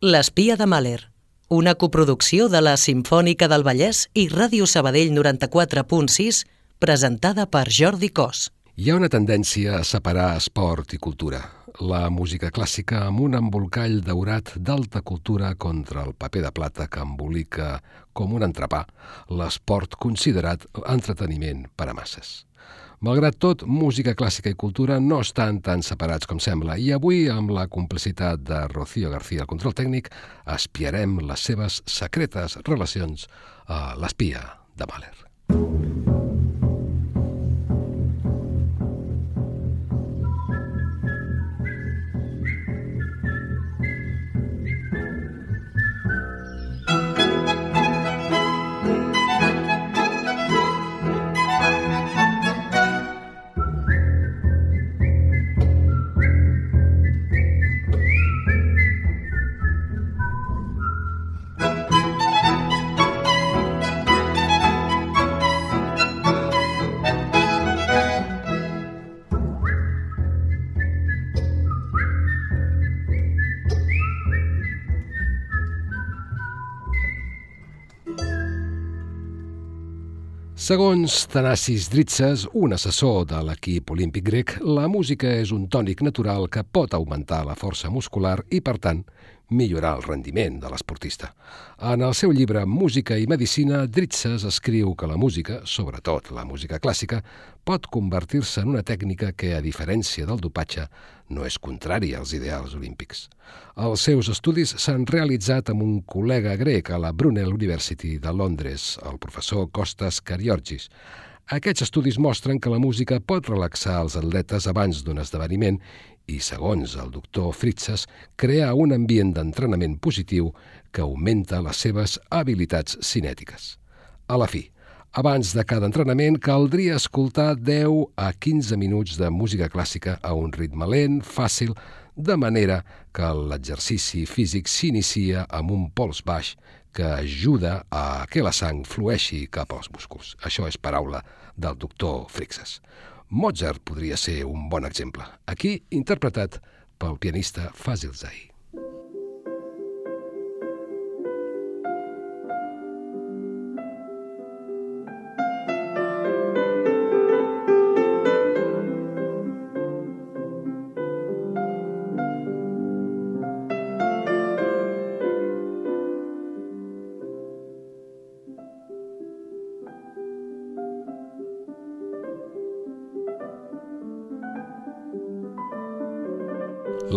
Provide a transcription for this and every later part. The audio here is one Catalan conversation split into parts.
L'espia de Mahler, una coproducció de la Simfònica del Vallès i Ràdio Sabadell 94.6, presentada per Jordi Cos. Hi ha una tendència a separar esport i cultura. La música clàssica amb un embolcall daurat d'alta cultura contra el paper de plata que embolica com un entrepà l'esport considerat entreteniment per a masses. Malgrat tot, música clàssica i cultura no estan tan separats com sembla i avui, amb la complicitat de Rocío García al control tècnic, espiarem les seves secretes relacions a l'espia de Mahler. Segons Thanasis Dritzes, un assessor de l'equip olímpic grec, la música és un tònic natural que pot augmentar la força muscular i, per tant, millorar el rendiment de l'esportista. En el seu llibre Música i Medicina, Dritzes escriu que la música, sobretot la música clàssica, pot convertir-se en una tècnica que, a diferència del dopatge, no és contrària als ideals olímpics. Els seus estudis s'han realitzat amb un col·lega grec a la Brunel University de Londres, el professor Kostas Kariorgis. Aquests estudis mostren que la música pot relaxar els atletes abans d'un esdeveniment i, segons el doctor Fritzes, crear un ambient d'entrenament positiu que augmenta les seves habilitats cinètiques. A la fi, abans de cada entrenament caldria escoltar 10 a 15 minuts de música clàssica a un ritme lent, fàcil, de manera que l'exercici físic s'inicia amb un pols baix que ajuda a que la sang flueixi cap als músculs. Això és paraula del doctor Frixes. Mozart podria ser un bon exemple, aquí interpretat pel pianista Fazil Zai.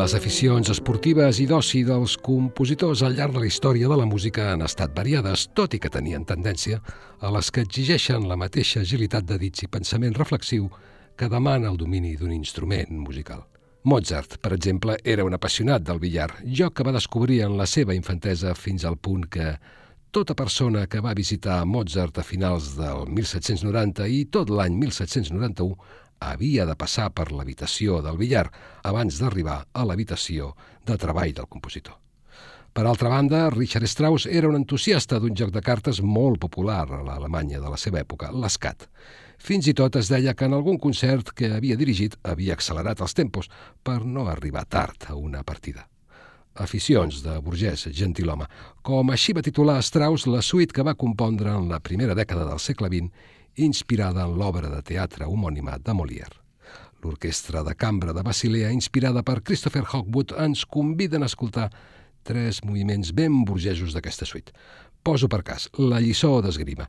Les aficions esportives i d'oci dels compositors al llarg de la història de la música han estat variades, tot i que tenien tendència a les que exigeixen la mateixa agilitat de dits i pensament reflexiu que demana el domini d'un instrument musical. Mozart, per exemple, era un apassionat del billar, joc que va descobrir en la seva infantesa fins al punt que tota persona que va visitar Mozart a finals del 1790 i tot l'any 1791 havia de passar per l'habitació del billar abans d'arribar a l'habitació de treball del compositor. Per altra banda, Richard Strauss era un entusiasta d'un joc de cartes molt popular a l'Alemanya de la seva època, l'escat. Fins i tot es deia que en algun concert que havia dirigit havia accelerat els tempos per no arribar tard a una partida. Aficions de burgès gentilhome. Com així va titular Strauss la suite que va compondre en la primera dècada del segle XX inspirada en l'obra de teatre homònima de Molière. L'orquestra de cambra de Basilea, inspirada per Christopher Hogwood, ens conviden a escoltar tres moviments ben burgesos d'aquesta suite. Poso per cas la lliçó d'esgrima.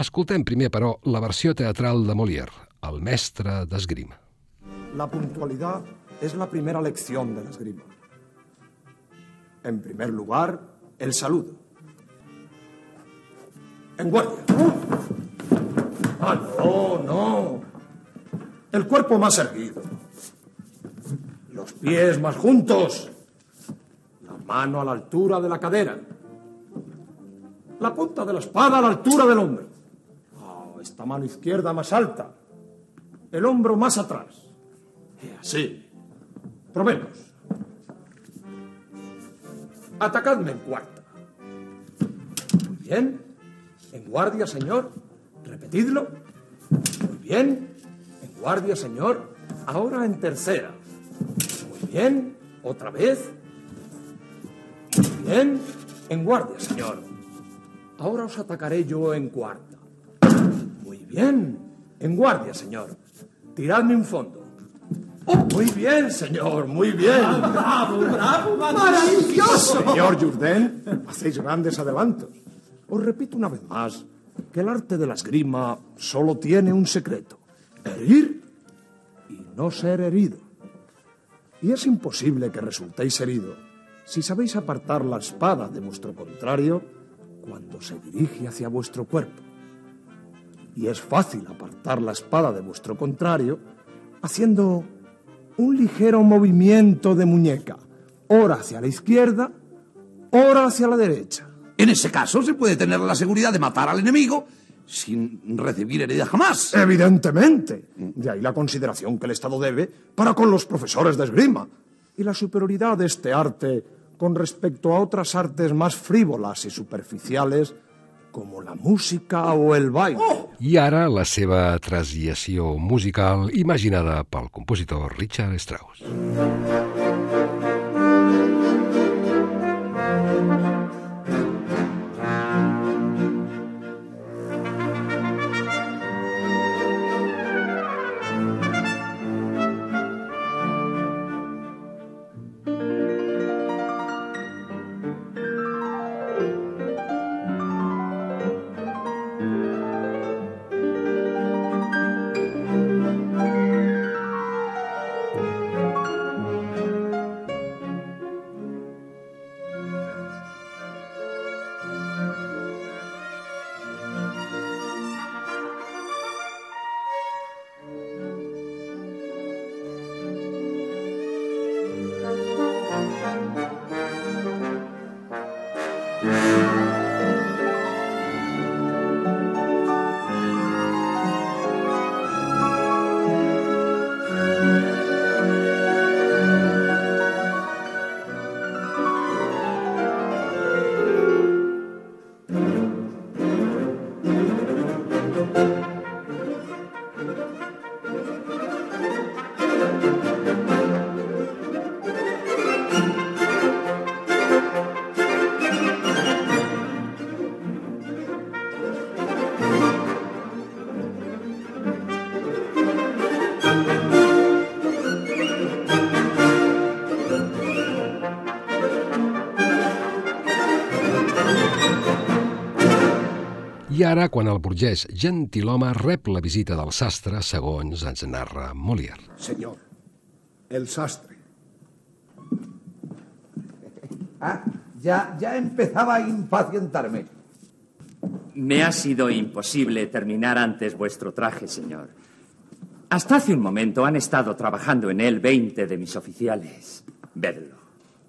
Escoltem primer, però, la versió teatral de Molière, el mestre d'esgrima. La puntualidad es la primera lección de la esgrima. En primer lugar, el saludo. En guardia. Ah, no, no. El cuerpo más erguido. Los pies más juntos. La mano a la altura de la cadera. La punta de la espada a la altura del hombro. Oh, esta mano izquierda más alta. El hombro más atrás. Y así. Probemos. Atacadme en cuarta. Muy bien. En guardia, señor. Repetidlo. Muy bien. En guardia, señor. Ahora en tercera. Muy bien. Otra vez. Muy Bien, en guardia, señor. Ahora os atacaré yo en cuarta. Muy bien, en guardia, señor. Tiradme un fondo. Muy bien, señor, muy bien. ¡Bravo, bravo, maravilloso! Señor Jourdain, hacéis grandes adelantos. Os repito una vez más que el arte de la esgrima solo tiene un secreto. Herir y no ser herido. Y es imposible que resultéis herido si sabéis apartar la espada de vuestro contrario cuando se dirige hacia vuestro cuerpo. Y es fácil apartar la espada de vuestro contrario haciendo un ligero movimiento de muñeca, ora hacia la izquierda, ora hacia la derecha. En ese caso se puede tener la seguridad de matar al enemigo sin recibir herida jamás. Evidentemente. De ahí la consideración que el Estado debe para con los profesores de esgrima y la superioridad de este arte con respecto a otras artes más frívolas y superficiales como la música o el baile. I ara la seva transició musical imaginada pel compositor Richard Strauss. Ara, quan el burgès gentilhome rep la visita del sastre, segons ens narra Molière. Señor, el sastre. Ah, ya, ya empezaba a impacientarme. Me ha sido imposible terminar antes vuestro traje, señor. Hasta hace un momento han estado trabajando en él 20 de mis oficiales. Vedlo.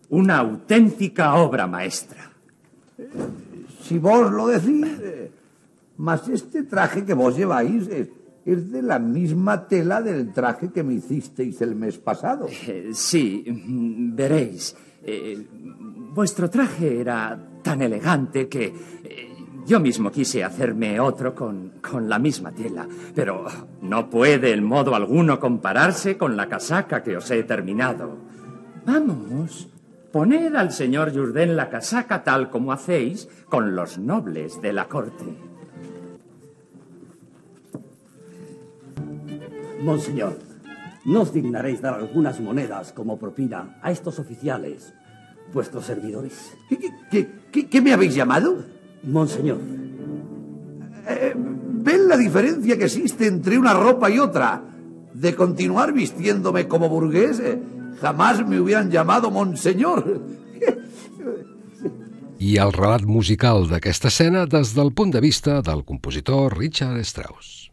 Una auténtica obra maestra. Si vos lo decís, eh, mas este traje que vos lleváis es, es de la misma tela del traje que me hicisteis el mes pasado. Eh, sí, mm, veréis. eh, vuestro traje era tan elegante que eh, yo mismo quise hacerme otro con, con la misma tela. Pero no puede en modo alguno compararse con la casaca que os he terminado. Vamos, poned al señor Jourdain la casaca tal como hacéis con los nobles de la corte. Monseñor, ¿no os dignaréis dar algunas monedas como propina a estos oficiales, vuestros servidores? ¿Qué, qué- qué- qué- qué me habéis llamado? Monseñor, Eh, ¿Ven la diferencia que existe entre una ropa y otra? De continuar vistiéndome como burgués, eh, jamás me hubieran llamado monseñor. I el relat musical d'aquesta escena des del punt de vista del compositor Richard Strauss.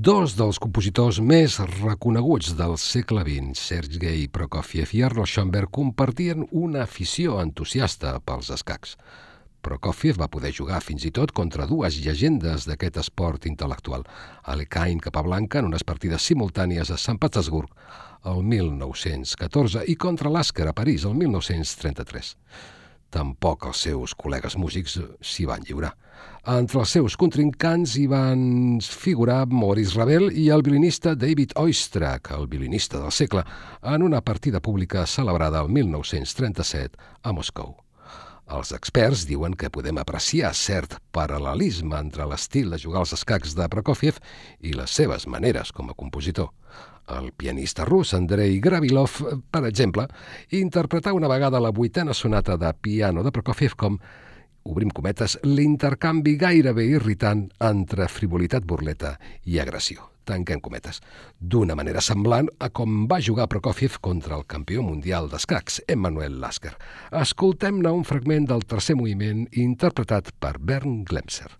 Dos dels compositors més reconeguts del segle XX, Sergei Prokofiev i Arnold Schoenberg, compartien una afició entusiasta pels escacs. Prokofiev va poder jugar fins i tot contra dues llegendes d'aquest esport intel·lectual, Alekhine Capablanca en unes partides simultànies a Sant Petersburg el 1914 i contra l'Àscar a París el 1933. Tampoc els seus col·legues músics s'hi van lliurar. Entre els seus contrincants hi van figurar Maurice Ravel i el violinista David Oistrakh, el violinista del segle, en una partida pública celebrada el 1937 a Moscou. Els experts diuen que podem apreciar cert paral·lelisme entre l'estil de jugar als escacs de Prokofiev i les seves maneres com a compositor. El pianista rus Andrei Gravilov, per exemple, interpretà una vegada la vuitena sonata de piano de Prokofiev com obrim cometes, l'intercanvi gairebé irritant entre frivolitat burleta i agressió, tanquem cometes, d'una manera semblant a com va jugar Prokofiev contra el campió mundial d'escacs, Emmanuel Lasker. Escoltem-ne un fragment del tercer moviment interpretat per Bernd Glemser.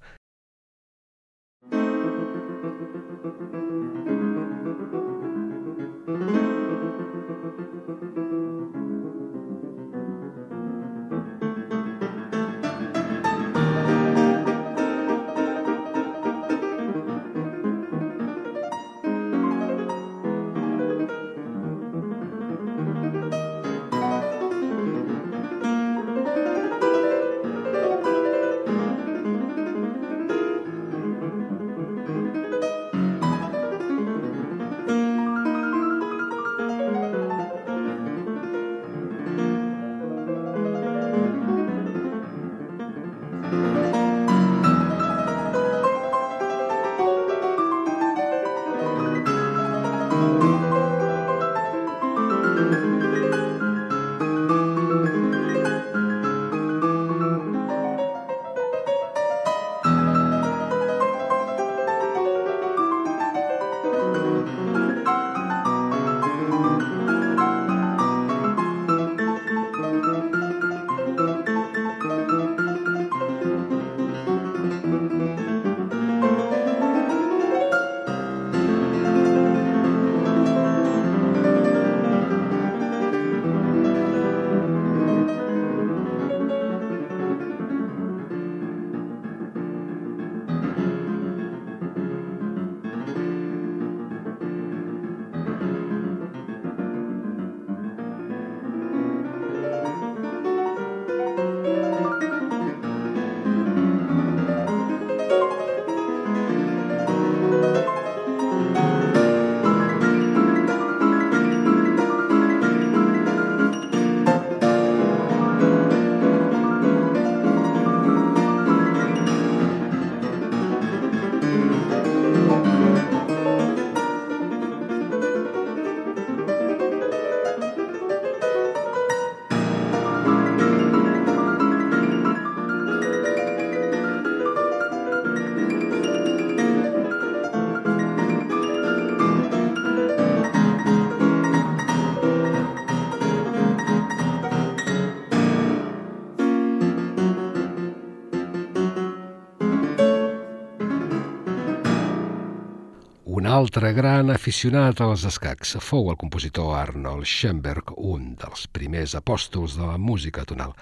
Altre gran aficionat als escacs fou el compositor Arnold Schoenberg, un dels primers apòstols de la música tonal,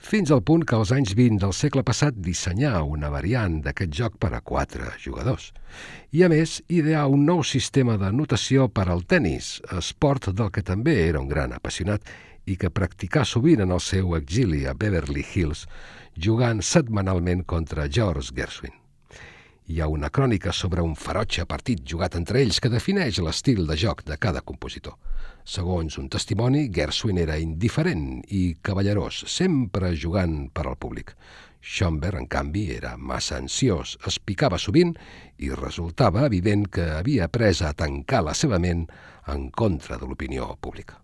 fins al punt que als anys 20 del segle passat dissenyà una variant d'aquest joc per a quatre jugadors. I a més, ideà un nou sistema de notació per al tennis, esport del que també era un gran apassionat i que practicà sovint en el seu exili a Beverly Hills, jugant setmanalment contra George Gershwin. Hi ha una crònica sobre un ferotge partit jugat entre ells que defineix l'estil de joc de cada compositor. Segons un testimoni, Gershwin era indiferent i cavallerós, sempre jugant per al públic. Schoenberg, en canvi, era massa ansiós, es picava sovint i resultava evident que havia après a tancar la seva ment en contra de l'opinió pública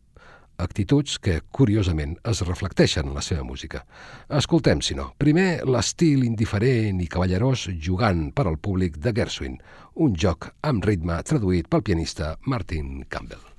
actituds que, curiosament, es reflecteixen en la seva música. Escoltem, si no, primer l'estil indiferent i cavallerós jugant per al públic de Gershwin, un joc amb ritme traduït pel pianista Martin Campbell.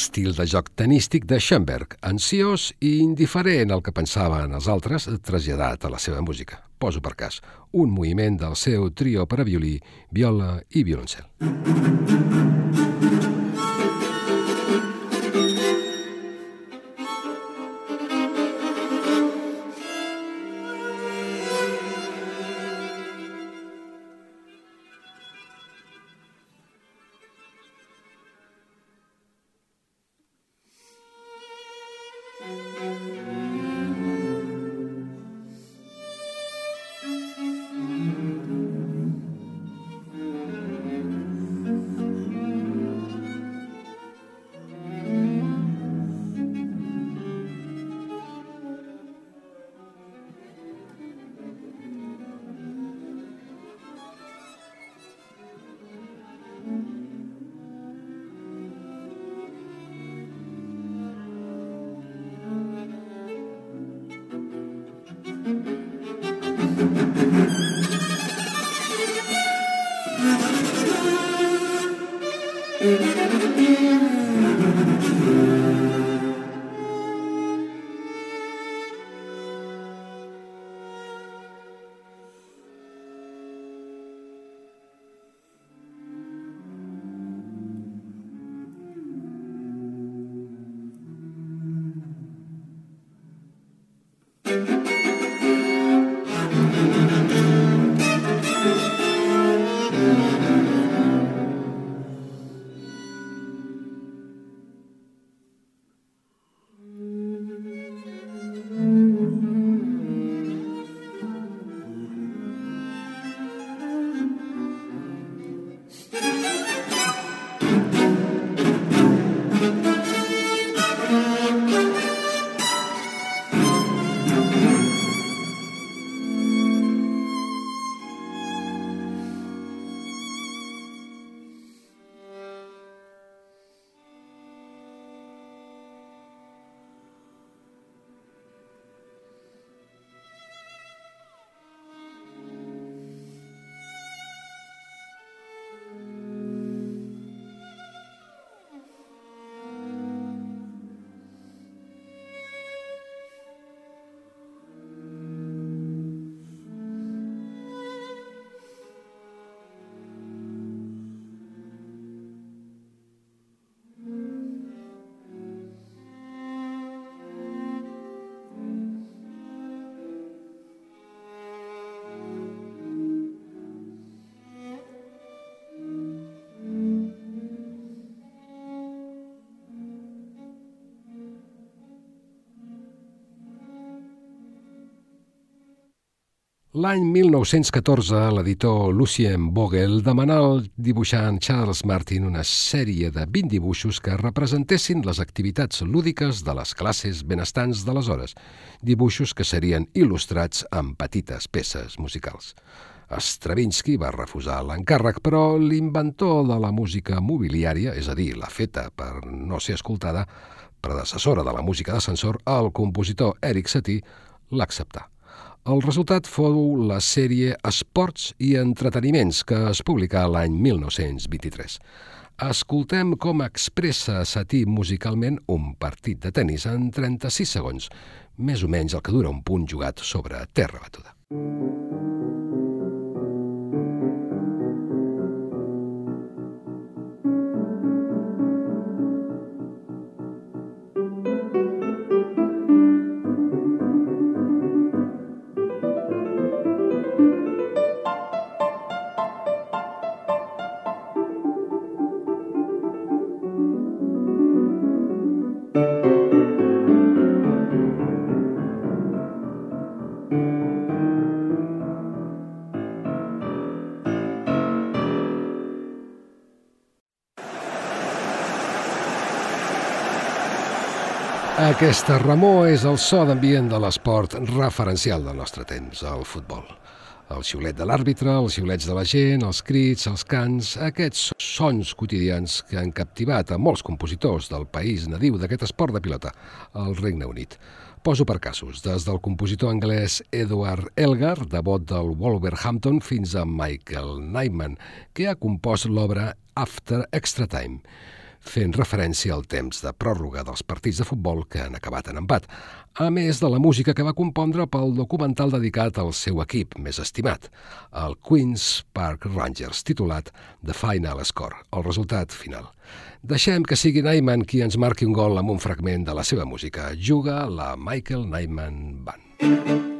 L'estil de joc tenístic de Schoenberg, ansiós i indiferent al que pensaven els altres, traslladat a la seva música. Poso per cas un moviment del seu trio per a violí, viola i violoncel. L'any 1914, l'editor Lucien Vogel demanà al dibuixant Charles Martin una sèrie de 20 dibuixos que representessin les activitats lúdiques de les classes benestants d'aleshores, dibuixos que serien il·lustrats amb petites peces musicals. Stravinsky va refusar l'encàrrec, però l'inventor de la música mobiliària, és a dir, la feta per no ser escoltada, predecessora de la música d'ascensor, el compositor Eric Satie, l'acceptà. El resultat fou la sèrie Esports i Entreteniments, que es publicà l'any 1923. Escoltem com expressa Satí musicalment un partit de tennis en 36 segons, més o menys el que dura un punt jugat sobre terra batuda. Aquesta remor és el so d'ambient de l'esport referencial del nostre temps, el futbol. El xiulet de l'àrbitre, els xiulets de la gent, els crits, els cants, aquests sons quotidians que han captivat a molts compositors del país nadiu d'aquest esport de pilota, el Regne Unit. Poso per casos, des del compositor anglès Edward Elgar, devot del Wolverhampton, fins a Michael Nyman, que ha compost l'obra After Extra Time. Fent referència al temps de pròrroga dels partits de futbol que han acabat en empat, a més de la música que va compondre pel documental dedicat al seu equip més estimat, el Queen's Park Rangers, titulat The Final Score, el resultat final. Deixem que sigui Nyman qui ens marqui un gol amb un fragment de la seva música. Juga la Michael Nyman Band.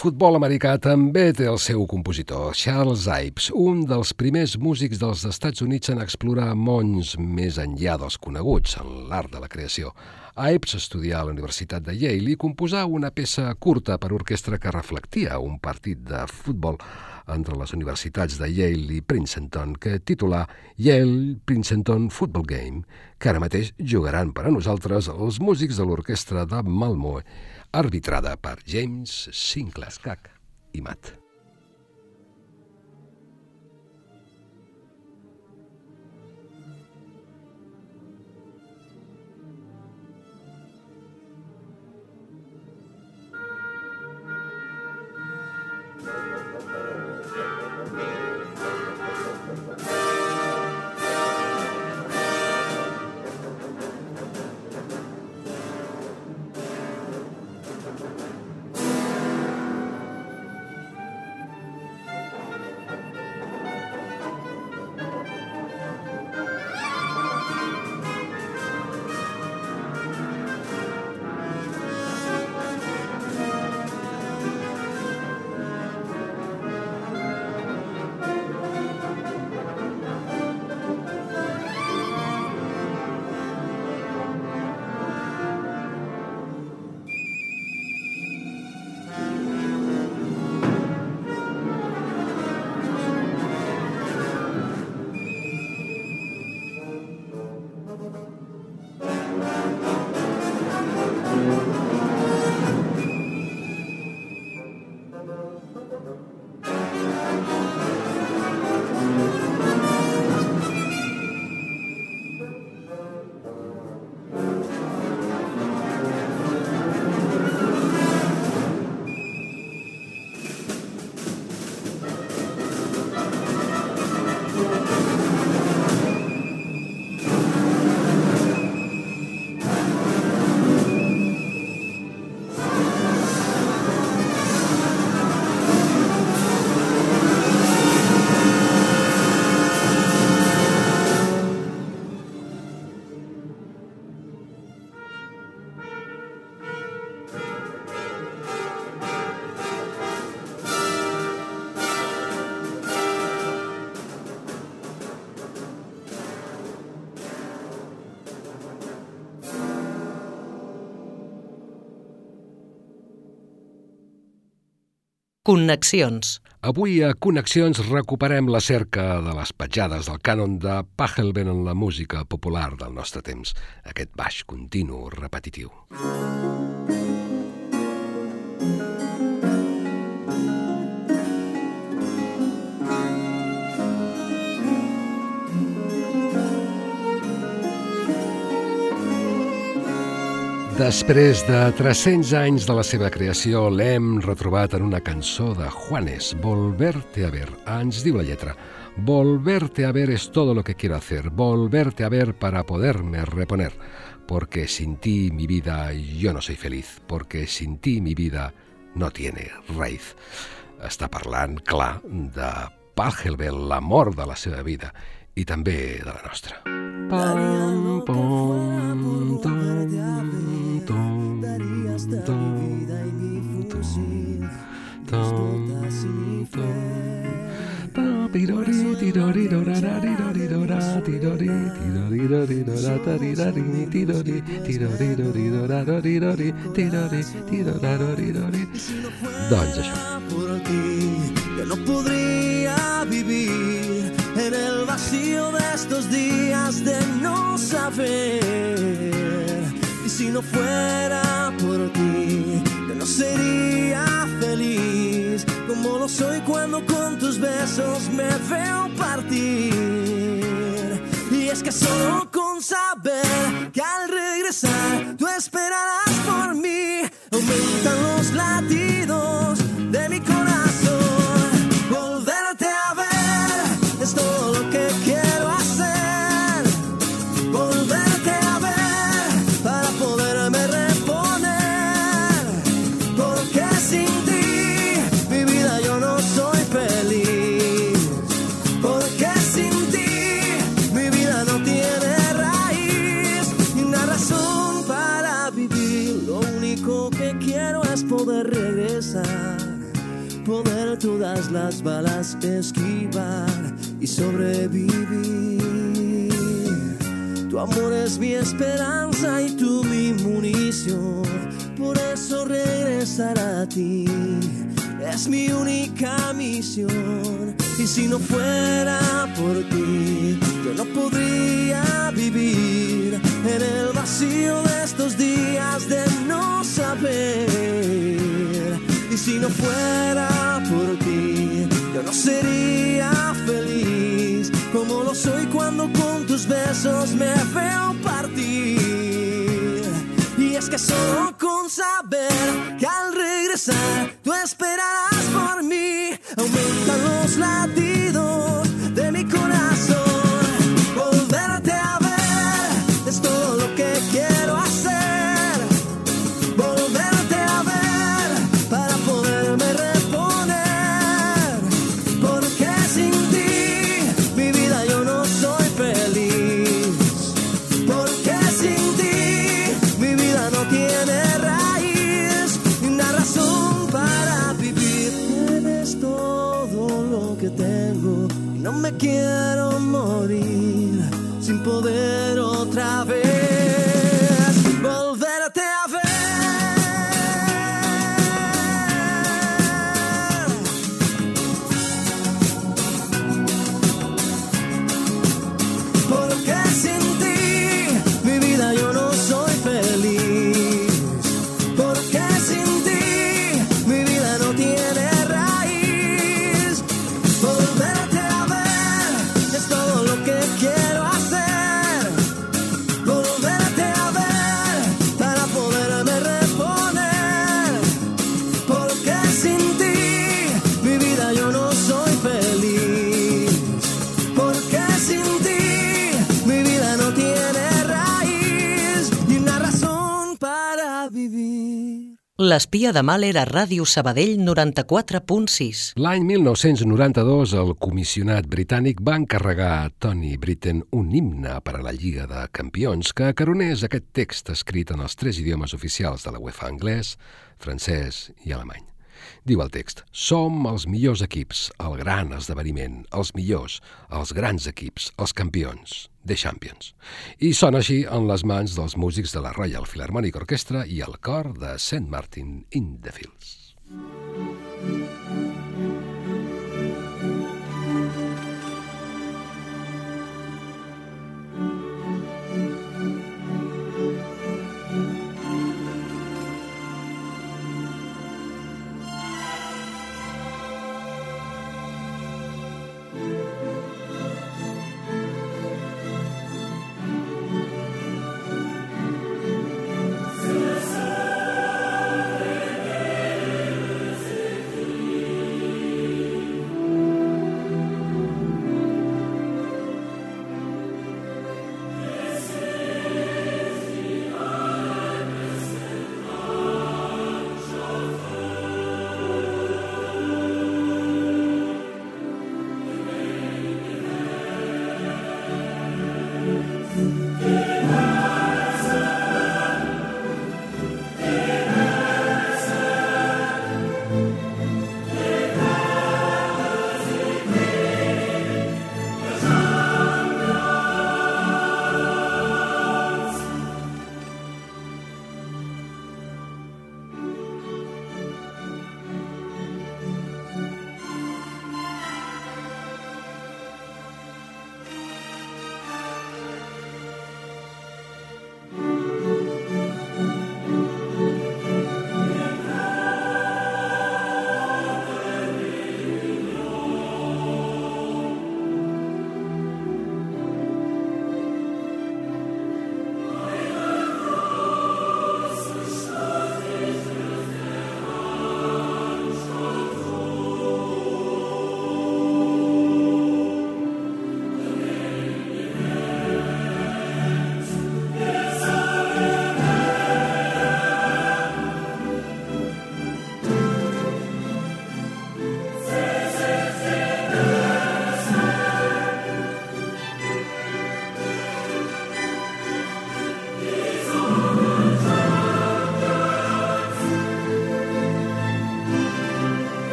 Futbol americà també té el seu compositor, Charles Ives, un dels primers músics dels Estats Units en explorar mons més enllà dels coneguts en l'art de la creació. Ives estudià a la Universitat de Yale i composà una peça curta per orquestra que reflectia un partit de futbol entre les universitats de Yale i Princeton que titulà Yale Princeton Football Game, que ara mateix jugaran per a nosaltres els músics de l'orquestra de Malmö arbitrada per James Sinclair Cac i Matt. Connexions. Avui a Connexions recuperem la cerca de les petjades del cànon de Pachelbel en la música popular del nostre temps, aquest baix continu repetitiu. Música Després de 300 anys de la seva creació, l'hem retrobat en una cançó de Juanes, Volverte a ver. Ens diu la lletra. Volverte a ver es todo lo que quiero hacer. Volverte a ver para poderme reponer. Porque sin ti mi vida yo no soy feliz. Porque sin ti mi vida no tiene raíz. Està parlant, clar, de Pachelbel, l'amor de la seva vida i també de la nostra. Pam, pom, tom, doncs això. Yo no podría vivir en el vacío de estos días de no saber. Y si no fuera por ti, yo no sería feliz como lo soy cuando con tus besos me veo partir. Y es que solo con saber que al regresar tú esperarás por mí, aumentan los latidos todas las balas esquivar sobrevivir. Tu amor es mi esperanza y tú mi munición, por eso regresar a ti es mi única misión. Y si no fuera por ti, yo no podría vivir en el vacío de estos días de no saber. Y si no fuera por ti, besos me veo partir. Y es que solo con saber que al regresar tú esperarás L'espia de mal era Ràdio Sabadell 94.6. L'any 1992, el comissionat britànic va encarregar a Tony Britten un himne per a la Lliga de Campions que acaronés aquest text escrit en els tres idiomes oficials de la UEFA anglès, francès i alemany. Diu el text, som els millors equips, el gran esdeveniment, els millors, els grans equips, els campions, The Champions. I sona així en les mans dels músics de la Royal Philharmonic Orchestra i el cor de St. Martin in the Fields.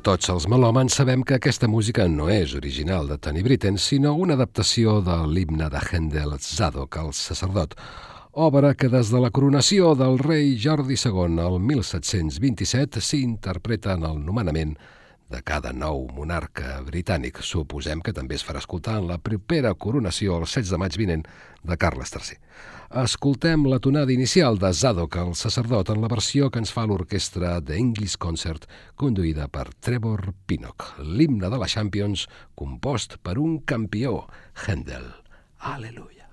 Tots els melòmens sabem que aquesta música no és original de Tony Britten, sinó una adaptació de l'himne de Handel Zadok, el sacerdot, obra que des de la coronació del rei Jordi II el 1727 s'interpreta en el nomenament de cada nou monarca britànic. Suposem que també es farà escoltar en la propera coronació el 16 de maig vinent de Carles III. Escoltem la tonada inicial de Zadok, el sacerdot, en la versió que ens fa l'orquestra de English Concert, conduïda per Trevor Pinnock, l'himne de la Champions, compost per un campió, Handel. Aleluia.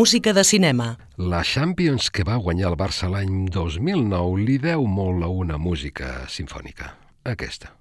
Música de cinema. La Champions que va guanyar el Barça l'any 2009 li deu molt a una música sinfònica. Aquesta.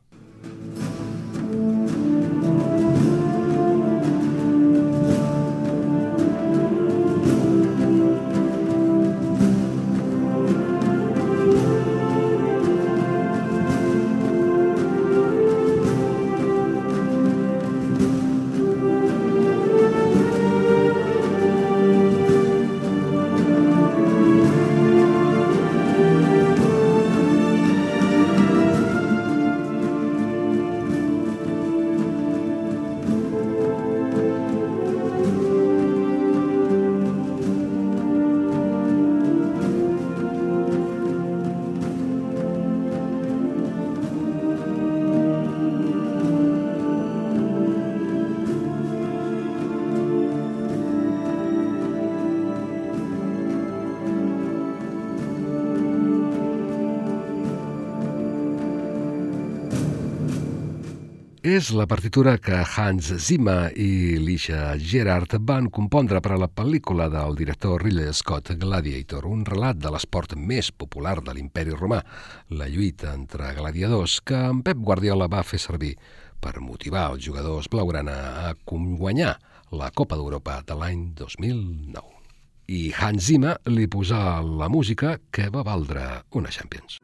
És la partitura que Hans Zimmer i Lisha Gerard van compondre per a la pel·lícula del director Ridley Scott Gladiator, un relat de l'esport més popular de l'imperi romà, la lluita entre gladiadors que en Pep Guardiola va fer servir per motivar els jugadors blaugrana a guanyar la Copa d'Europa de l'any 2009. I Hans Zimmer li posà la música que va valdre una Champions.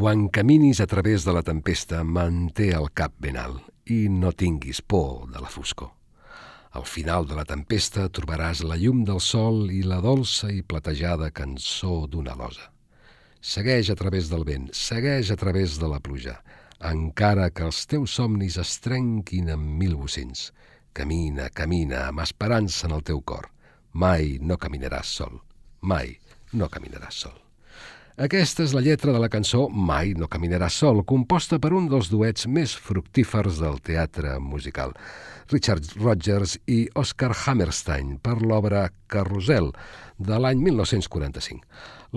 Quan caminis a través de la tempesta, manté el cap ben alt i no tinguis por de la foscor. Al final de la tempesta trobaràs la llum del sol i la dolça i platejada cançó d'una losa. Segueix a través del vent, segueix a través de la pluja, encara que els teus somnis es trenquin en mil bocins. Camina, camina, amb esperança en el teu cor. Mai no caminaràs sol. Mai no caminaràs sol. Aquesta és la lletra de la cançó Mai no caminaràs sol, composta per un dels duets més fructífers del teatre musical, Richard Rogers i Oscar Hammerstein, per l'obra Carrusel, de l'any 1945.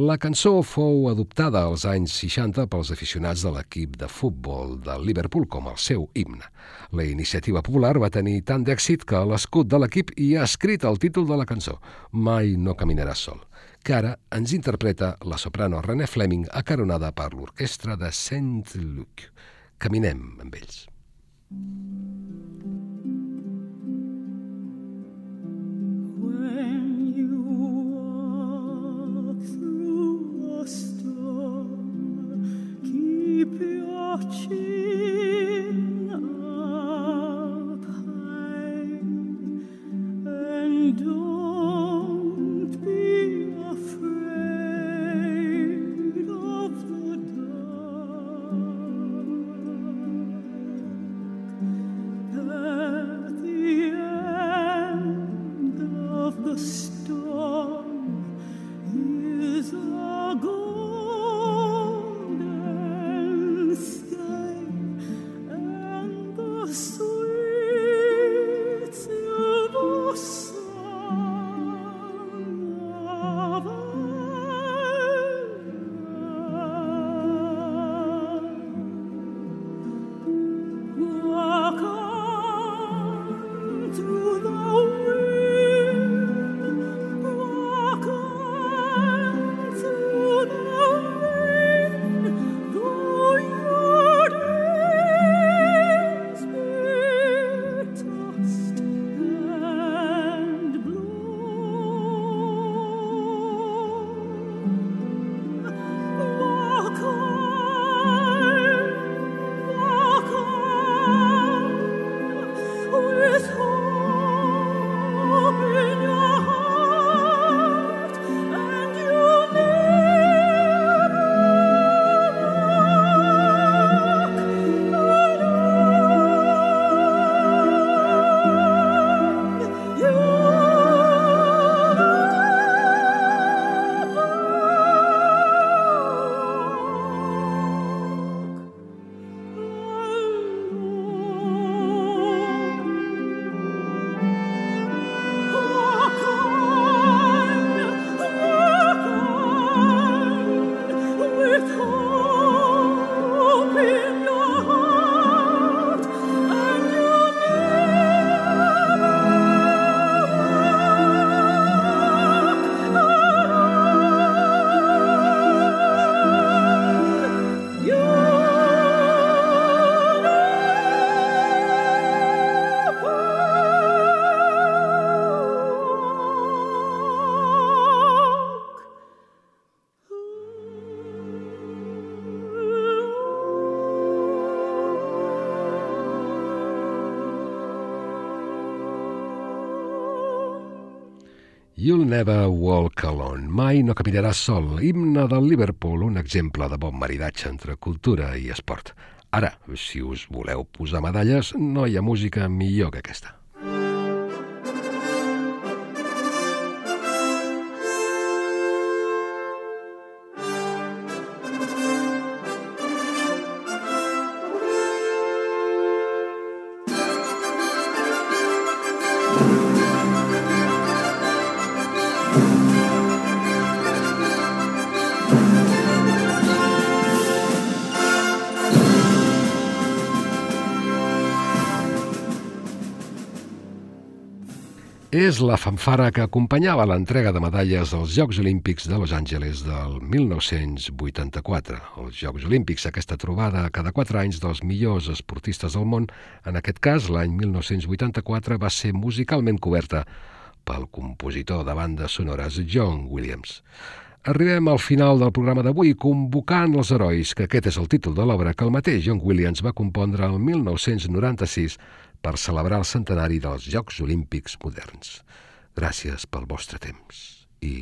La cançó fou adoptada als anys 60 pels aficionats de l'equip de futbol de Liverpool com el seu himne. La iniciativa popular va tenir tant d'èxit que l'escut de l'equip hi ha escrit el títol de la cançó, Mai no caminaràs sol, que ara ens interpreta la soprano René Fleming acaronada per l'orquestra de Saint Luc. Caminem amb ells. You'll Never Walk Alone, mai no caminaràs sol, himne del Liverpool, un exemple de bon maridatge entre cultura i esport. Ara, si us voleu posar medalles, no hi ha música millor que aquesta. és la fanfara que acompanyava l'entrega de medalles als Jocs Olímpics de Los Angeles del 1984. Els Jocs Olímpics, aquesta trobada cada quatre anys dels millors esportistes del món, en aquest cas l'any 1984 va ser musicalment coberta pel compositor de bandes sonores John Williams. Arribem al final del programa d'avui convocant els herois, que aquest és el títol de l'obra que el mateix John Williams va compondre el 1996 per celebrar el centenari dels Jocs Olímpics moderns. Gràcies pel vostre temps i